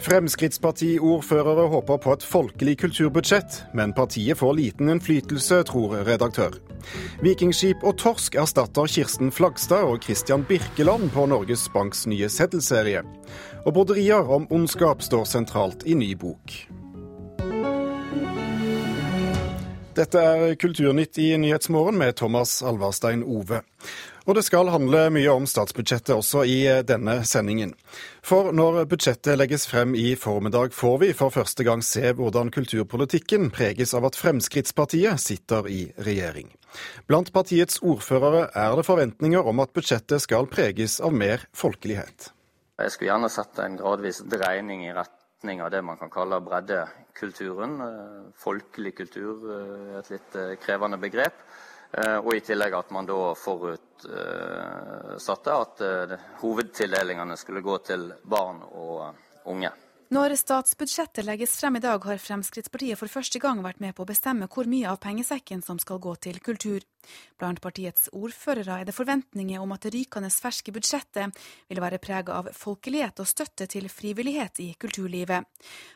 Fremskrittspartiordførere håper på et folkelig kulturbudsjett, men partiet får liten innflytelse, tror redaktør. Vikingskip og torsk erstatter Kirsten Flagstad og Christian Birkeland på Norges Banks nye seddelserie. Og broderier om ondskap står sentralt i ny bok. Dette er Kulturnytt i Nyhetsmorgen med Thomas Alvarstein Ove. Og det skal handle mye om statsbudsjettet også i eh, denne sendingen. For når budsjettet legges frem i formiddag, får vi for første gang se hvordan kulturpolitikken preges av at Fremskrittspartiet sitter i regjering. Blant partiets ordførere er det forventninger om at budsjettet skal preges av mer folkelighet. Jeg skulle gjerne sett en gradvis dreining i retning av det man kan kalle breddekulturen. Eh, folkelig kultur er eh, et litt krevende begrep. Eh, og i tillegg at man da forutsatte at eh, hovedtildelingene skulle gå til barn og unge. Når statsbudsjettet legges frem i dag, har Fremskrittspartiet for første gang vært med på å bestemme hvor mye av pengesekken som skal gå til kultur. Blant partiets ordførere er det forventninger om at det rykende ferske budsjettet vil være preget av folkelighet og støtte til frivillighet i kulturlivet.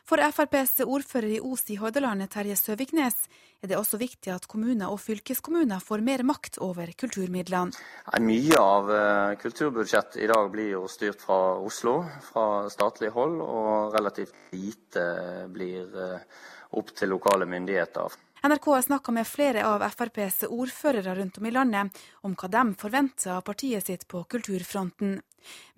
For FrPs ordfører i Os i Hordaland, Terje Søviknes, er det også viktig at kommuner og fylkeskommuner får mer makt over kulturmidlene. Mye av eh, kulturbudsjettet i dag blir jo styrt fra Oslo, fra statlig hold, og relativt lite blir eh, opp til lokale myndigheter. NRK har snakka med flere av FrPs ordførere rundt om i landet om hva de forventer av partiet sitt på kulturfronten.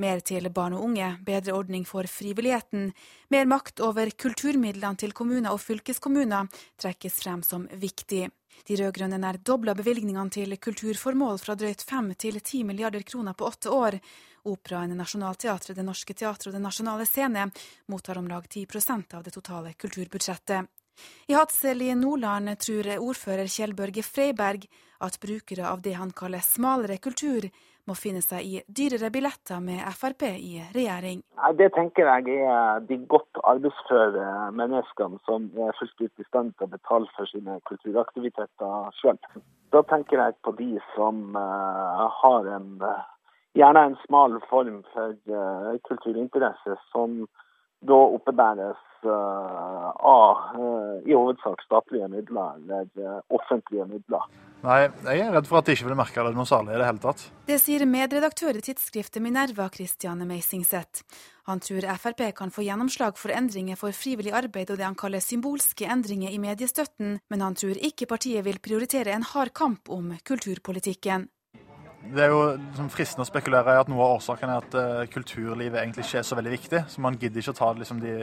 Mer til barn og unge, bedre ordning for frivilligheten, mer makt over kulturmidlene til kommuner og fylkeskommuner trekkes frem som viktig. De rød-grønne nær dobla bevilgningene til kulturformål fra drøyt 5 til 10 milliarder kroner på åtte år. Operaen, Nationaltheatret, Det Norske Teatret og Den Nasjonale Scene mottar om lag 10% av det totale kulturbudsjettet. I Hadsel i Nordland tror ordfører Kjell-Børge Freiberg at brukere av det han kaller smalere kultur, må finne seg i dyrere billetter med Frp i regjering. Det tenker jeg er de godt arbeidsføre menneskene som er fullt ut i stand til å betale for sine kulturaktiviteter sjøl. Da tenker jeg på de som uh, har en, uh, gjerne en smal form for uh, kulturinteresse, som da oppebæres Eh, av eh, i hovedsak statlige midler eller eh, offentlige midler. Nei, jeg er redd for at de ikke vil merke det noe særlig i det hele tatt. Det sier medredaktør i tidsskriftet Minerva, Christiane Meisingseth. Han tror Frp kan få gjennomslag for endringer for frivillig arbeid og det han kaller symbolske endringer i mediestøtten, men han tror ikke partiet vil prioritere en hard kamp om kulturpolitikken. Det er jo liksom, fristende å spekulere i at noe av årsaken er at uh, kulturlivet egentlig ikke er så veldig viktig. Så man gidder ikke å ta liksom, de,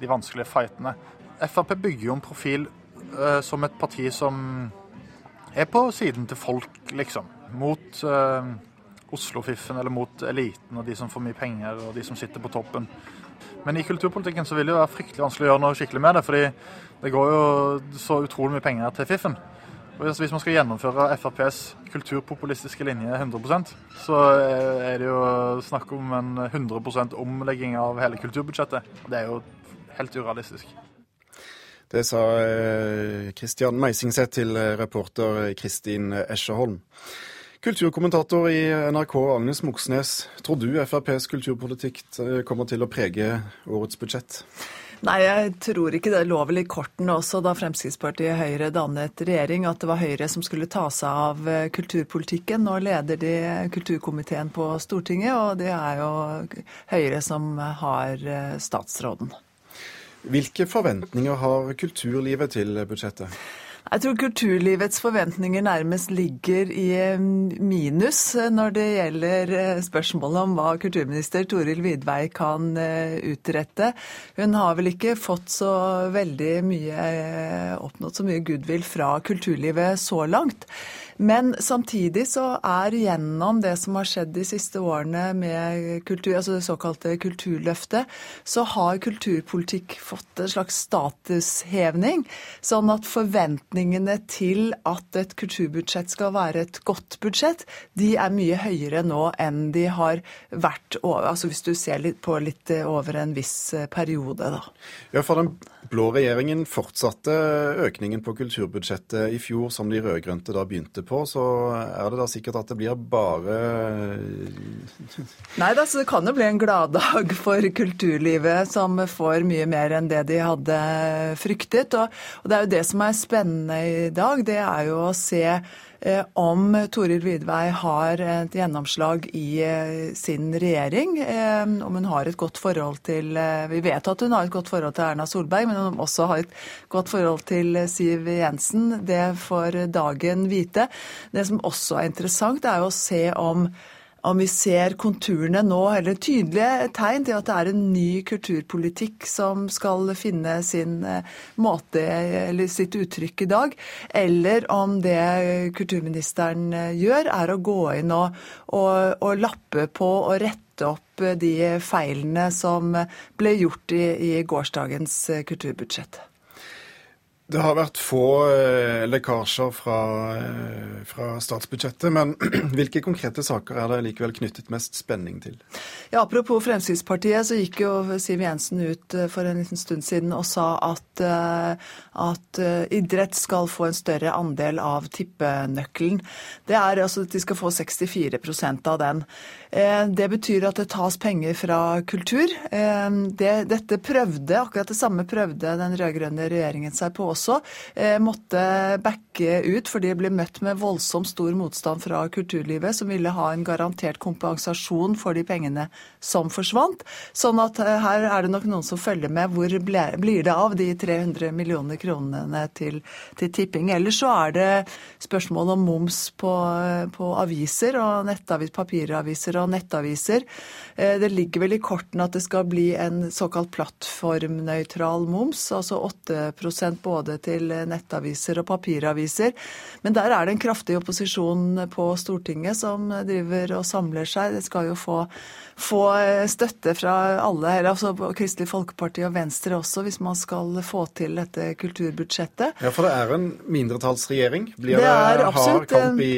de, vanskelige fightene. Frp bygger jo en profil uh, som et parti som er på siden til folk, liksom. Mot uh, Oslo-fiffen eller mot eliten og de som får mye penger og de som sitter på toppen. Men i kulturpolitikken så vil det jo være fryktelig vanskelig å gjøre noe skikkelig med det. fordi det går jo så utrolig mye penger til fiffen. Hvis man skal gjennomføre FrPs kulturpopulistiske linje 100% så er det jo snakk om en 100% omlegging av hele kulturbudsjettet. Det er jo helt urealistisk. Det sa Kristian eh, Meisingseth til eh, reporter Kristin Escherholm. Kulturkommentator i NRK Agnes Moxnes, tror du FrPs kulturpolitikk eh, kommer til å prege årets budsjett? Nei, jeg tror ikke det lå vel i kortene også da Fremskrittspartiet og Høyre dannet regjering, at det var Høyre som skulle ta seg av eh, kulturpolitikken. Nå leder de kulturkomiteen på Stortinget, og det er jo Høyre som har eh, statsråden. Hvilke forventninger har kulturlivet til budsjettet? Jeg tror kulturlivets forventninger nærmest ligger i minus når det gjelder eh, spørsmålet om hva kulturminister Toril Vidvei kan eh, utrette. Hun har vel ikke fått så veldig mye eh, oppnådd så mye goodwill fra kulturlivet så langt. Men samtidig så er gjennom det som har skjedd de siste årene med kultur, altså det såkalte Kulturløftet, så har kulturpolitikk fått en slags statushevning. Sånn at forventningene til at et kulturbudsjett skal være et godt budsjett, de er mye høyere nå enn de har vært altså hvis du ser litt på litt over en viss periode. Da. Ja, for den blå regjeringen fortsatte økningen på kulturbudsjettet i fjor som de rød-grønte da begynte på. Så er det da sikkert at det blir bare Nei da, så det kan jo bli en gladdag for kulturlivet som får mye mer enn det de hadde fryktet. Og, og det er jo det som er spennende i dag, det er jo å se eh, om Toril Vidvei har et gjennomslag i eh, sin regjering. Eh, om hun har et godt forhold til Vi vet at hun har et godt forhold til Erna Solberg, men om hun også har et godt forhold til Siv Jensen. Det får dagen vite. Det som også er interessant, er jo å se om om vi ser konturene nå, eller tydelige tegn til at det er en ny kulturpolitikk som skal finne sin eh, måte, eller sitt uttrykk i dag, eller om det kulturministeren eh, gjør, er å gå inn og, og, og lappe på og rette opp de feilene som ble gjort i, i gårsdagens eh, kulturbudsjett. Det har vært få eh, lekkasjer fra, eh, fra, statsbudsjettet, men hvilke konkrete saker er det likevel knyttet mest spenning til? Ja, Apropos Fremskrittspartiet, så gikk jo Siv Jensen ut eh, for en liten stund siden og sa at, at idrett skal få en større andel av tippenøkkelen. Det er altså at de skal få 64% av den. Det betyr at det tas penger fra kultur. Det, dette prøvde, akkurat det samme prøvde den rød-grønne regjeringen seg på også eh, måtte backe ut, fordi de ble møtt med voldsomt stor motstand fra kulturlivet, som ville ha en garantert kompensasjon for de pengene som forsvant. Sånn at eh, her er det nok noen som følger med. Hvor blir det av de 300 millioner kronene til, til tipping? Ellers så er det spørsmål om moms på, på aviser og nettavis, papiraviser og nettaviser. Eh, det ligger vel i kortene at det skal bli en såkalt plattformnøytral moms, altså 8% både både til nettaviser og papiraviser. Men der er det en kraftig opposisjon på Stortinget som driver og samler seg. Det skal jo få, få støtte fra alle, her, altså Kristelig Folkeparti og Venstre også, hvis man skal få til dette kulturbudsjettet. Ja, For det er en mindretallsregjering? Blir det, det hard kamp i,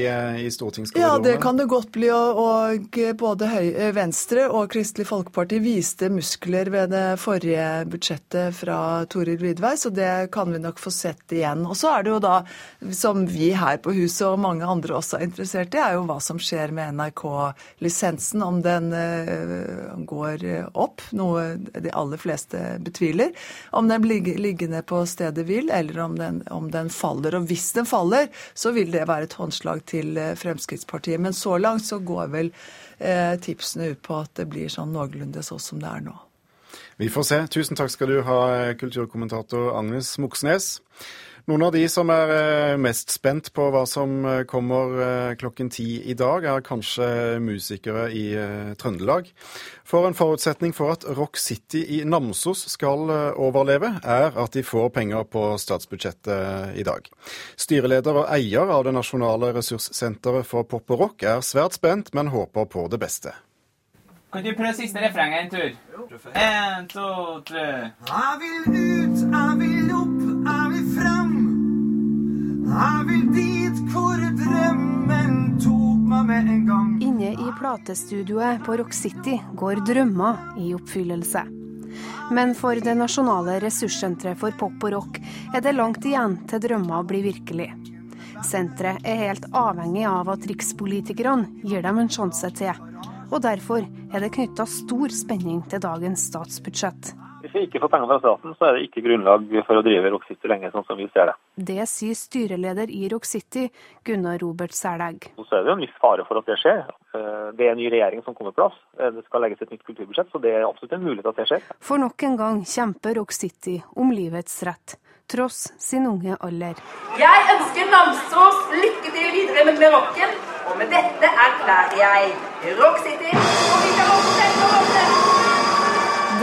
i stortingskorridorene? Ja, det kan det godt bli. Og, og både Venstre og Kristelig Folkeparti viste muskler ved det forrige budsjettet fra Toril Vidvei, så det kan vi nok få sett igjen. Og så er det jo da, som vi her på huset og mange andre også er interessert i, er jo hva som skjer med NRK-lisensen. Om den går opp, noe de aller fleste betviler. Om den blir liggende på stedet hvil, eller om den, om den, faller. Og hvis den faller, så vil det være et håndslag til eh, Fremskrittspartiet. Men så langt så går vel uh, tipsene ut på at det blir sånn noenlunde sånn som det er nå. Vi får se. Tusen takk skal du ha, kulturkommentator Agnes Moxnes. Noen av de som er eh, mest spent på hva som eh, kommer eh, klokken ti i dag, er kanskje musikere i Trøndelag. For en forutsetning for at Rock City i Namsos skal overleve, er at de får penger på statsbudsjettet i dag. Styreleder og eier av det nasjonale ressurssenteret for pop og rock er svært spent, men håper på det beste. Kan du prøve siste refrenget en tur? En, to, tre. Jeg vil ut, jeg vil frem. Jeg vil dit hvor drømmen tok meg med en gang. Inne i platestudioet på Rock City går drømmer i oppfyllelse. Men for det nasjonale ressurssenteret for pop og rock er det langt igjen til drømmer blir virkelig. Senteret er helt avhengig av at rikspolitikerne gir dem en sjanse til og derfor er det knytta stor spenning til dagens statsbudsjett. Hvis vi ikke får penger fra staten, så er det ikke grunnlag for å drive Rock City lenger, sånn som vi ser det. Det sier styreleder i Rock City, Gunnar Robert Sælegg. Så er det jo en viss fare for at det skjer. Eh, det er en ny regjering som kommer på plass. Eh, det skal legges et nytt kulturbudsjett, så det er absolutt en mulighet at det skjer. For nok en gang kjemper Rock City om livets rett tross sin unge alder. Jeg ønsker Namsos lykke til videre med rocken, og med dette erklærer jeg Rock City og vi kan også Det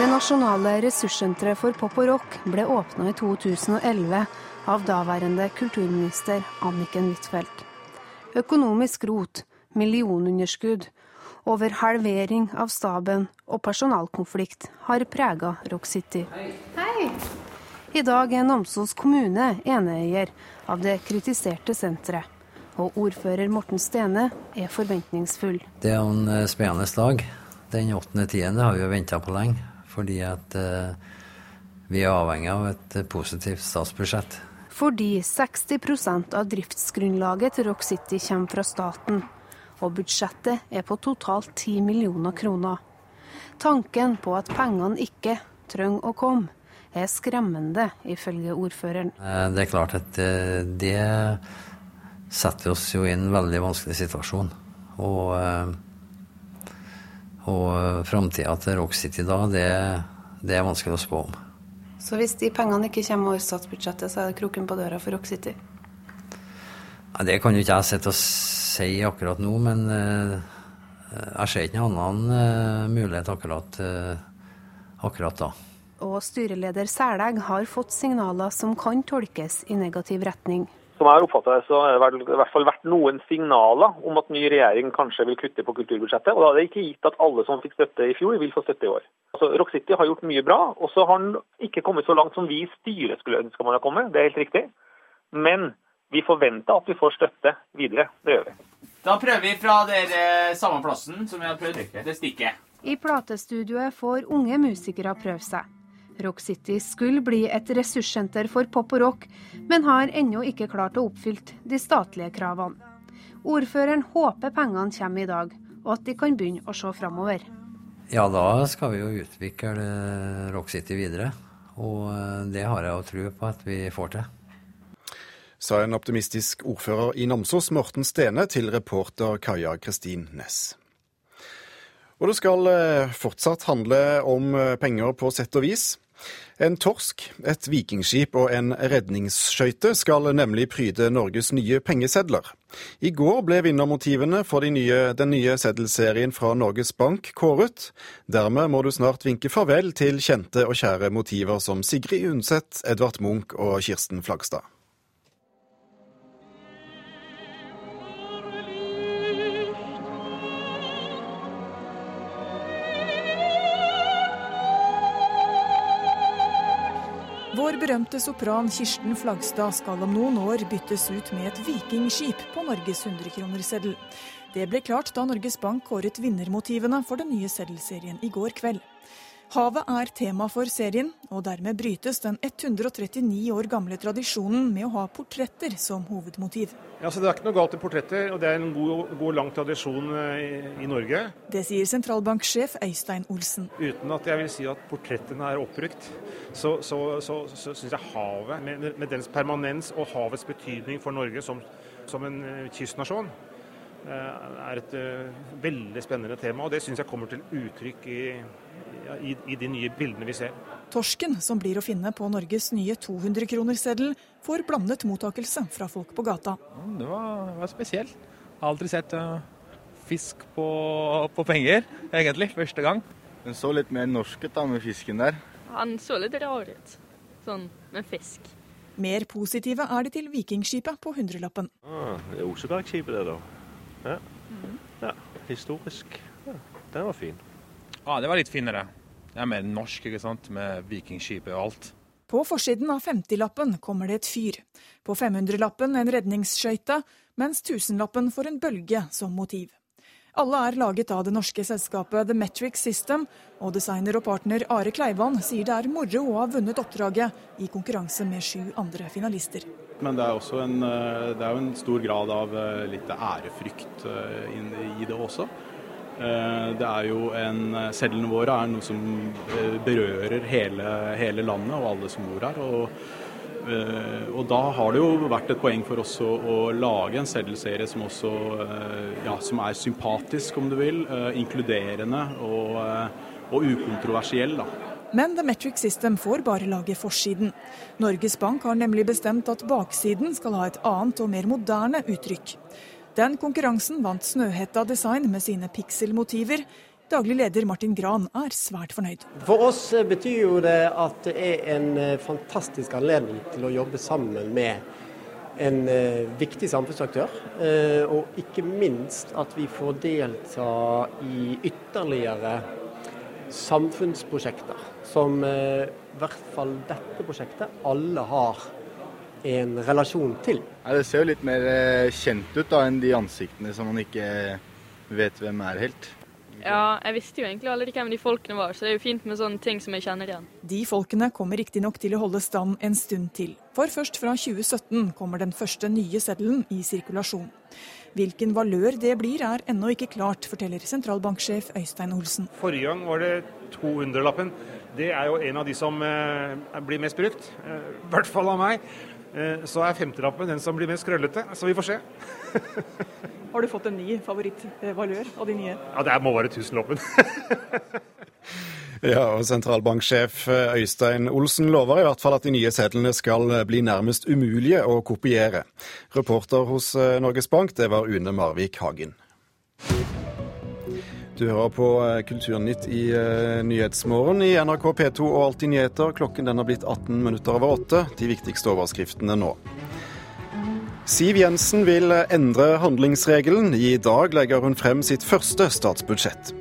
nasjonale ressurssenteret for pop og rock ble åpna i 2011 av daværende kulturminister Anniken Huitfeldt. Økonomisk rot, millionunderskudd, over halvering av staben og personalkonflikt har prega Rock City. Hei. I dag er Namsos kommune eneeier av det kritiserte senteret. Og ordfører Morten Stene er forventningsfull. Det er en eh, spennende dag. Den 8.10. har vi venta på lenge. Fordi at eh, vi er avhengig av et eh, positivt statsbudsjett. Fordi 60% av driftsgrunnlaget til Rock City kommer fra staten. Og budsjettet er på totalt 10 millioner kroner. Tanken på at pengene ikke trenger å komme, er skremmende, ifølge ordføreren. Eh, Det er klart at det setter oss jo i en veldig vanskelig situasjon. Og, og framtida til Rock City da, det, det er vanskelig å spå om. Så hvis de pengene ikke kommer over statsbudsjettet, så er det kroken på døra for Rock City? Nei, Det kan jo ikke jeg sitte og si akkurat nå, men eh, jeg ser ikke noen annen eh, mulighet akkurat, eh, akkurat da. Og styreleder Sælegg har fått signaler som kan tolkes i negativ retning. Som jeg har oppfattet det, så har det i hvert fall vært noen signaler om at ny regjering kanskje vil kutte på kulturbudsjettet. Og da er det ikke gitt at alle som fikk støtte i fjor, vil få støtte i år. Altså, Rock City har gjort mye bra, og så har den ikke kommet så langt som vi i styret skulle ønske man hadde kommet. Det er helt riktig. Men vi forventer at vi får støtte videre. Det gjør vi. Da prøver vi fra den samme plassen som vi har prøvd til stikket. I platestudioet får unge musikere prøve seg. Rock City skulle bli et ressurssenter for pop og rock, men har ennå ikke klart å oppfylle de statlige kravene. Ordføreren håper pengene kommer i dag, og at de kan begynne å se framover. Ja, da skal vi jo utvikle Rock City videre. Og eh, det har jeg jo tro på at vi får til. Sa en optimistisk ordfører i Namsos, Morten Stene, til reporter Kaja Kristin Næss. Og det skal eh, fortsatt handle om eh, penger på sett og vis. En torsk, et vikingskip og en redningsskøyte skal nemlig pryde Norges nye pengesedler. I går ble vinnermotivene for de nye, den nye seddelserien fra Norges Bank kåret. Dermed må du snart vinke farvel til kjente og kjære motiver som Sigrid Undset, Edvard Munch og Kirsten Flagstad. Vår berømte sopran Kirsten Flagstad skal om noen år byttes ut med et vikingskip på Norges 100-kronerseddel. Det ble klart da Norges Bank kåret vinnermotivene for den nye seddelserien i går kveld. Havet er tema for serien, og dermed brytes den 139 år gamle tradisjonen med å ha portretter som hovedmotiv. Ja, så Det er ikke noe galt i portretter, og det er en god, god lang tradisjon eh, i, i Norge. Det sier sentralbanksjef Øystein Olsen. Uten at jeg vil si at portrettene er oppbrukt, så, så, så, så syns jeg havet, med, med dens permanens og havets betydning for Norge som, som en eh, kystnasjon, eh, er et veldig spennende tema. Og det syns jeg kommer til uttrykk i, i, i de nye bildene vi ser. Torsken, som blir å finne på Norges nye 200-kronerseddel, får blandet mottakelse fra folk på gata. Det var, det var spesielt. Jeg har aldri sett uh, fisk på, på penger, egentlig. Første gang. Den så litt mer norsk ut da, med fisken der. Han så litt rar ut, sånn med fisk. Mer positive er de til Vikingskipet på hundrelappen. Ah, det er Osebergskipet det, da. Ja. ja. Historisk. Ja, den var fin. Ja, det var litt finere. Det er mer norsk, ikke sant, med vikingskipet og alt. På forsiden av 50-lappen kommer det et fyr. På 500-lappen en redningsskøyte, mens 1000-lappen får en bølge som motiv. Alle er laget av det norske selskapet The Metric System, og designer og partner Are Kleivan sier det er moro å ha vunnet oppdraget i konkurranse med sju andre finalister. Men det er også en, eh, det er jo en stor grad av eh, litt ærefrykt eh, i det også. Eh, Det er jo en, Sedlene våre er noe som eh, berører hele, hele landet og alle som bor her. Og, eh, og da har det jo vært et poeng for oss å, å lage en seddelserie som også eh, ja, som er sympatisk, om du vil, eh, inkluderende og, eh, og ukontroversiell. da. Men The Metric System får bare lage forsiden. Norges Bank har nemlig bestemt at baksiden skal ha et annet og mer moderne uttrykk. Den konkurransen vant Snøhetta Design med sine pikselmotiver. Daglig leder Martin Gran er svært fornøyd. For oss eh, betyr jo det at det er en eh, fantastisk anledning til å jobbe sammen med en eh, viktig samfunnsaktør. Og ikke minst at vi får delta i ytterligere samfunnsprosjekter som i hvert fall dette prosjektet alle har en relasjon til. Ja, det ser jo litt mer eh, kjent ut da enn de ansiktene som man ikke vet hvem er helt. Ja, jeg visste jo egentlig aldri hvem de folkene var, så det er jo fint med sånne ting som jeg kjenner igjen. De folkene kommer riktignok til å holde stand en stund til. For først fra 2017 kommer den første nye seddelen i sirkulasjon. Hvilken valør det blir er ennå ikke klart, forteller sentralbanksjef Øystein Olsen. Forrige gang var det 200-lappen. Det er jo en av de som eh, blir mest brukt. Eh, I hvert fall av meg. Eh, så er 50-lappen den som blir mest krøllete. Så vi får se. Har du fått en ny favorittvalør av de nye? Ja, det må være tusenlappen. Ja, og Sentralbanksjef Øystein Olsen lover i hvert fall at de nye sedlene skal bli nærmest umulige å kopiere. Reporter hos eh, Norges Bank, det var Une Marvik Hagen. Du hører på eh, Kulturnytt i uh, Nyhetsmorgen i NRK P2 og Alltid nyheter. Klokken den har blitt 18 minutter over åtte. De viktigste overskriftene nå. Siv Jensen vil endre handlingsregelen. I dag legger hun frem sitt første statsbudsjett.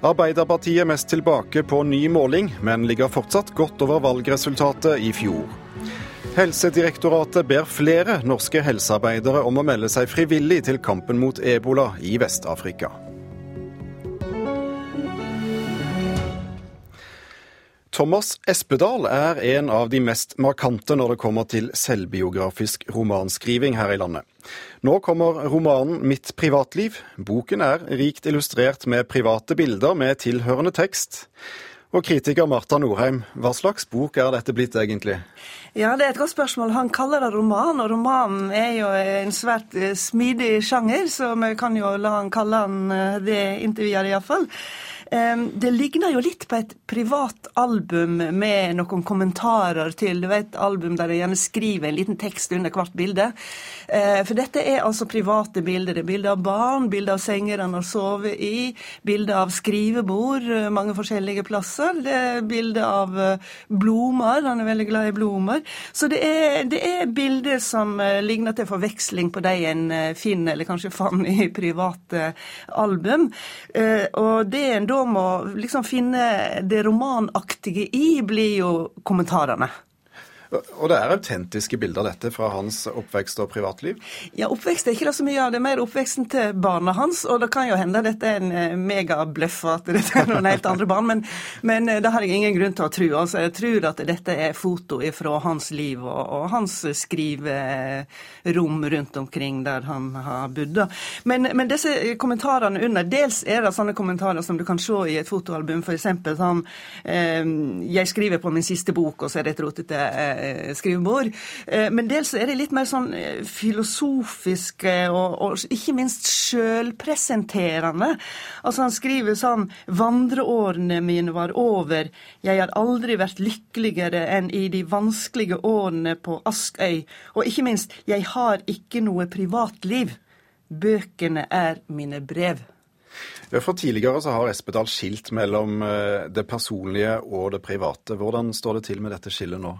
Arbeiderpartiet mest tilbake på ny måling, men ligger fortsatt godt over valgresultatet i fjor. Helsedirektoratet ber flere norske helsearbeidere om å melde seg frivillig til kampen mot ebola i Vest-Afrika. Thomas Espedal er en av de mest markante når det kommer til selvbiografisk romanskriving her i landet. Nå kommer romanen 'Mitt privatliv'. Boken er rikt illustrert med private bilder med tilhørende tekst. Og kritiker Marta Norheim, hva slags bok er dette blitt egentlig? Ja, Det er et godt spørsmål. Han kaller det roman, og romanen er jo en svært eh, smidig sjanger, så vi kan jo la han kalle han eh, det inntil videre iallfall. Det ligner jo litt på et privat album med noen kommentarer til du vet, album der de gjerne skriver en liten tekst under hvert bilde. Eh, for dette er altså private bilder. Det er bilder av barn, bilder av senger han har sovet i, bilder av skrivebord eh, mange forskjellige plasser. Det er bilder av eh, blomster, han er veldig glad i blomster. Så det er, det er bilder som ligner til forveksling på de en finner, eller kanskje fant i private album. Og det en da må liksom finne det romanaktige i, blir jo kommentarene. Og det er autentiske bilder, dette, fra hans oppvekst og privatliv? Ja, oppvekst er ikke det så mye av. Det er mer oppveksten til barna hans. Og det kan jo hende dette er en eh, megabløff, at dette er noen helt andre barn. Men, men, eh, det har jeg ingen grunn til å tro. Altså, jeg tror at dette er foto fra hans liv og, og hans skriverom rundt omkring der han har bodd. Men, men, disse kommentarene under, dels er det sånne kommentarer som du kan se i et fotoalbum, f.eks. sånn eh, Jeg skriver på min siste bok, og så er det et rotete eh, skrivebord. Eh, men dels er det litt mer sånn eh, filosofiske og, og ikke minst sjølpresenterende. Altså han skriver sånn Vandreårene mine var over, jeg har aldri vært lykkeligere enn i de vanskelige årene på Askøy. Og ikke minst, jeg har ikke noe privatliv. Bøkene er mine brev. For Tidligere så har Espedal skilt mellom eh, det personlige og det private. Hvordan står det til med dette skillet nå?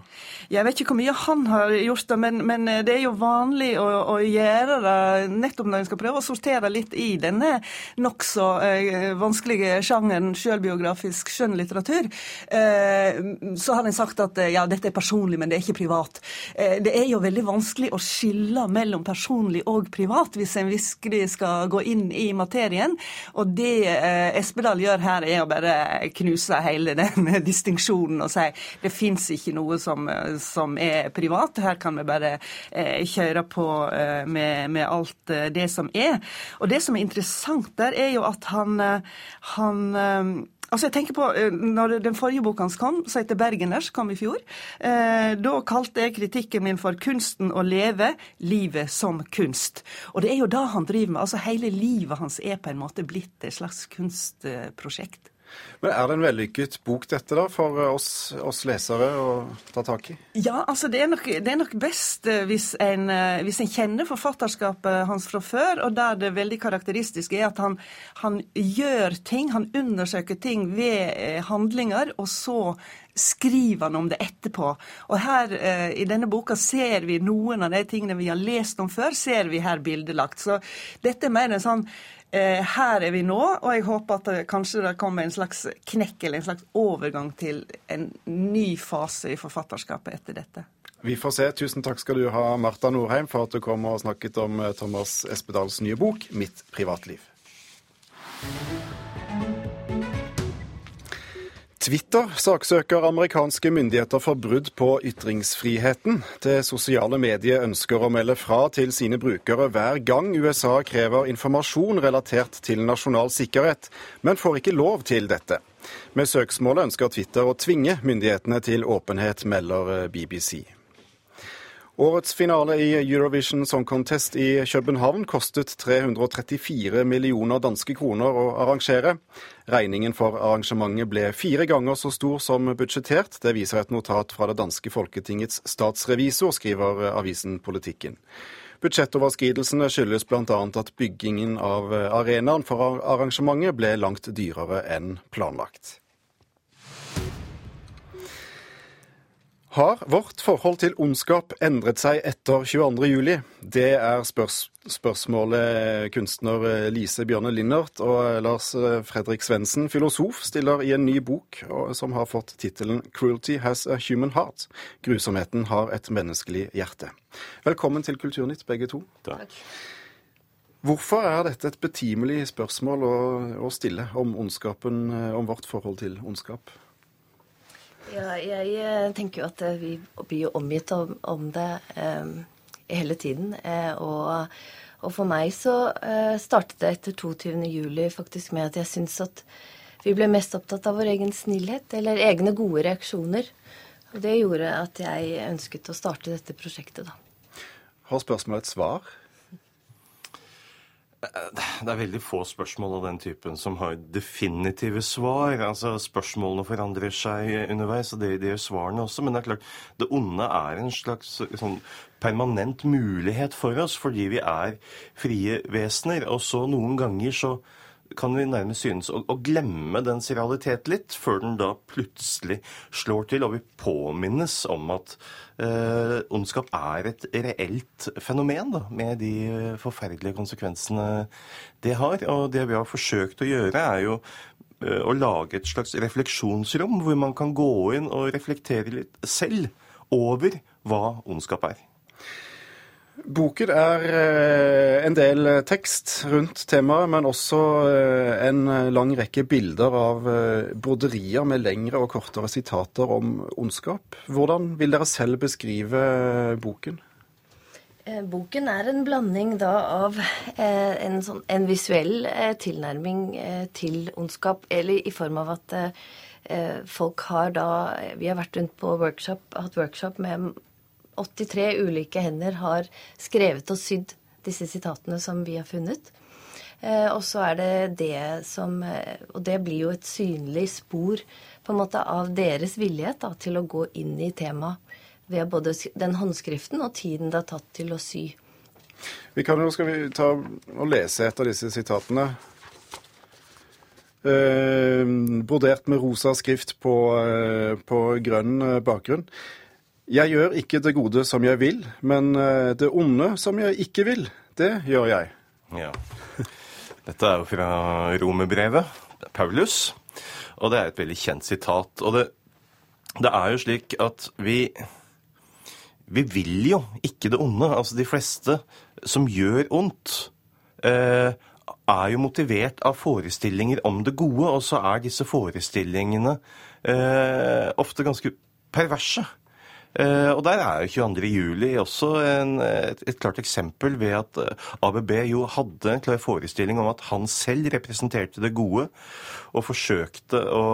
Jeg vet ikke hvor mye han har gjort det, men, men eh, det er jo vanlig å, å, gjøre det nettopp når en skal prøve å sortere litt i denne nokså eh, vanskelige sjangeren sjølbiografisk skjønnlitteratur. Eh, så har en sagt at eh, ja, dette er personlig, men det er ikke privat. Eh, det er jo veldig vanskelig å skille mellom personlig og privat hvis en virkelig skal gå inn i materien. Og det eh, Espedal gjør her, er å bare knuse hele den distinksjonen og si det fins ikke noe som, som, er privat. Her kan vi bare eh, kjøre på eh, med, med, alt eh, det som er. Og det som er interessant der, er jo at han, eh, han eh, Altså jeg tenker på, når Den forrige boka hans kom, som heter 'Bergeners', kom i fjor. Eh, da kalte jeg kritikken min for 'Kunsten å leve livet som kunst'. Og det er jo det han driver med. altså Hele livet hans er på en måte blitt et slags kunstprosjekt. Men Er det en vellykket bok dette da, for oss, oss lesere å ta tak i? Ja, altså det er nok, det er nok best eh, hvis en, eh, hvis en, kjenner forfatterskapet hans fra før, og der det veldig karakteristiske er at han, han gjør ting, han undersøker ting ved eh, handlinger, og så skriver han om det etterpå. Og her i denne boka ser vi noen av de tingene vi har lest om før, ser vi her bildelagt. Så dette er mer en sånn Eh, her er vi nå, og jeg håper at det, kanskje det kommer en slags knekk eller en slags overgang til en ny fase i forfatterskapet etter dette. Vi får se. Tusen takk skal du ha, Marta Norheim, for at du kom og snakket om eh, Thomas Espedals nye bok 'Mitt privatliv'. Twitter saksøker amerikanske myndigheter for brudd på ytringsfriheten. Det sosiale mediet ønsker å melde fra til sine brukere hver gang USA krever informasjon relatert til nasjonal sikkerhet, men får ikke lov til dette. Med søksmålet ønsker Twitter å tvinge myndighetene til åpenhet, melder BBC. Årets finale i Eurovision Song Contest i København kostet 334 millioner danske kroner å arrangere. Regningen for arrangementet ble fire ganger så stor som budsjettert. Det viser et notat fra det danske folketingets statsrevisor, skriver avisen Politikken. Budsjettoverskridelsene skyldes bl.a. at byggingen av arenaen for arrangementet ble langt dyrere enn planlagt. Har vårt forhold til ondskap endret seg etter 22.07? Det er spørs spørsmålet kunstner Lise Bjørne Linnert og Lars Fredrik Svendsen, filosof, stiller i en ny bok som har fått tittelen 'Cruelty Has a Human Heart'. Grusomheten har et menneskelig hjerte. Velkommen til Kulturnytt, begge to. Takk. Hvorfor er dette et betimelig spørsmål å, å stille om ondskapen, om vårt forhold til ondskap? Ja, jeg eh, tenker jo at eh, vi blir jo omgitt om, om det eh, hele tiden. Eh, og, og, for meg så eh, startet det etter 22.07. faktisk med at jeg syns at vi ble mest opptatt av vår egen snillhet, eller egne gode reaksjoner. Og det gjorde at jeg ønsket å starte dette prosjektet, da. Har spørsmålet et svar? Det er veldig få spørsmål av den typen som har definitive svar. Altså, Spørsmålene forandrer seg underveis, og det, det gjør svarene også. Men det er klart, det onde er en slags sånn permanent mulighet for oss, fordi vi er frie vesener. Og så noen ganger så kan vi nærmest synes å, å glemme dens realitet litt, før den da plutselig slår til, og vi påminnes om at eh, ondskap er et reelt fenomen, da, med de forferdelige konsekvensene det har. Og det vi har forsøkt å gjøre, er jo eh, å lage et slags refleksjonsrom, hvor man kan gå inn og reflektere litt selv over hva ondskap er. Boken er eh, en del tekst rundt temaet, men også eh, en lang rekke bilder av eh, broderier med lengre og kortere sitater om ondskap. Hvordan vil dere selv beskrive boken? Boken er en blanding da av en, sånn, en visuell tilnærming til ondskap, eller i form av at folk har da Vi har vært rundt på workshop, hatt workshop med 83 ulike hender har skrevet og sydd disse sitatene som vi har funnet. Eh, og så er det det som eh, Og det blir jo et synlig spor på en måte av deres da, til å gå inn i temaet ved både den håndskriften og tiden det har tatt til å sy. Vi kan jo, Skal vi ta og lese et av disse sitatene? Eh, brodert med rosa skrift på, eh, på grønn bakgrunn. Jeg gjør ikke det gode som jeg vil, men eh, det onde som jeg ikke vil, det gjør jeg. Ja. Dette er jo fra romerbrevet, Paulus, og det er et veldig kjent sitat. Og det, det er jo slik at vi vi vil jo ikke det onde. Altså de fleste som gjør ondt, eh, er jo motivert av forestillinger om det gode, og så er disse forestillingene eh, ofte ganske perverse. Eh, og der er jo 22. juli også en, et, et, klart eksempel ved at eh, ABB jo hadde en klar forestilling om at han selv representerte det gode, og forsøkte å,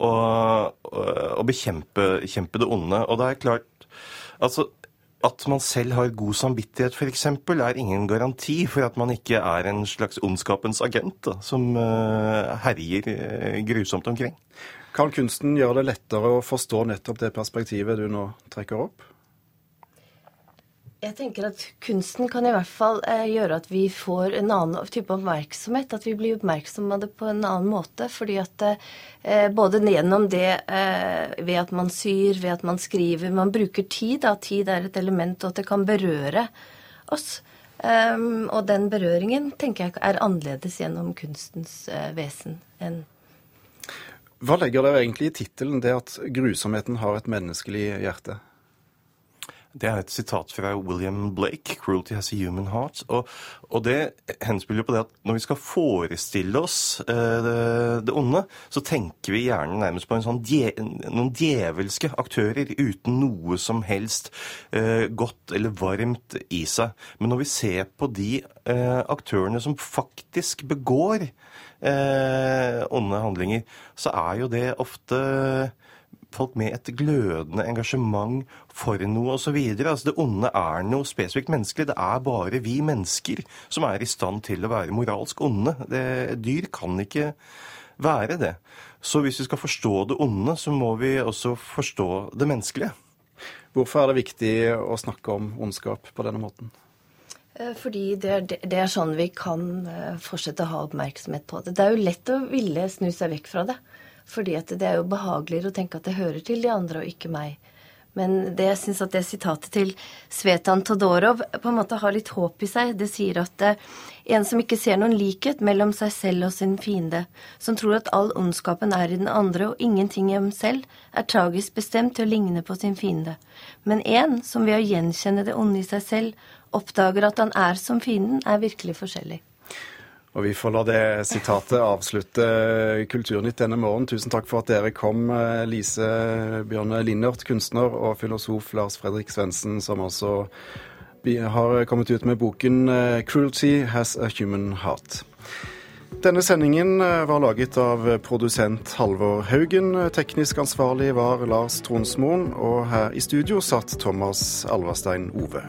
å, å bekjempe det onde. Og det er klart Altså, at man selv har god samvittighet, f.eks., er ingen garanti for at man ikke er en slags ondskapens agent da, som uh, herjer uh, grusomt omkring. Kan kunsten gjøre det lettere å forstå nettopp det perspektivet du nå trekker opp? Jeg tenker at kunsten kan i hvert fall eh, gjøre at vi får en annen type oppmerksomhet. At vi blir oppmerksomme det på en annen måte. fordi at eh, både gjennom det eh, ved at man syr, ved at man skriver Man bruker tid. da, Tid er et element, og at det kan berøre oss. Um, og den berøringen tenker jeg er annerledes gjennom kunstens vesen enn Hva legger dere egentlig i tittelen 'Det at grusomheten har et menneskelig hjerte'? Det er et sitat fra William Blake, 'Cruelty Has a Human Heart'. Og, og det henspiller på det at når vi skal forestille oss eh, det, det, onde, så tenker vi gjerne nærmest på sånn dje, noen djevelske aktører uten noe som helst eh, godt eller varmt i seg. Men når vi ser på de eh, aktørene som faktisk begår eh, onde handlinger, så er jo det ofte folk med et glødende engasjement for noe osv. Altså, det onde er noe spesifikt menneskelig. Det er bare vi mennesker som er i stand til å være moralsk onde. Det, dyr kan ikke være det. Så hvis vi skal forstå det onde, så må vi også forstå det menneskelige. Hvorfor er det viktig å snakke om ondskap på denne måten? Eh, fordi det er, det er, sånn vi kan eh, fortsette å ha oppmerksomhet på det. Det er jo lett å ville snu seg vekk fra det. Fordi at det er jo behageligere å tenke at det hører til de andre og ikke meg. Men det jeg syns at det sitatet til Svetan Todorov på en måte har litt håp i seg. Det sier at uh, en som ikke ser noen likhet mellom seg selv og sin fiende, som tror at all ondskapen er i den andre og ingenting i ham selv, er tragisk bestemt til å ligne på sin fiende. Men en som ved å gjenkjenne det onde i seg selv, oppdager at han er som fienden, er virkelig forskjellig. Og vi får la det sitatet avslutte Kulturnytt denne morgenen. Tusen takk for at dere kom, Lise Bjørne Linnert, kunstner, og filosof Lars Fredrik Svendsen, som altså har kommet ut med boken 'Cruelty Has a Human Heart'. Denne sendingen var laget av produsent Halvor Haugen. Teknisk ansvarlig var Lars Tronsmoen, og her i studio satt Thomas Alverstein Ove.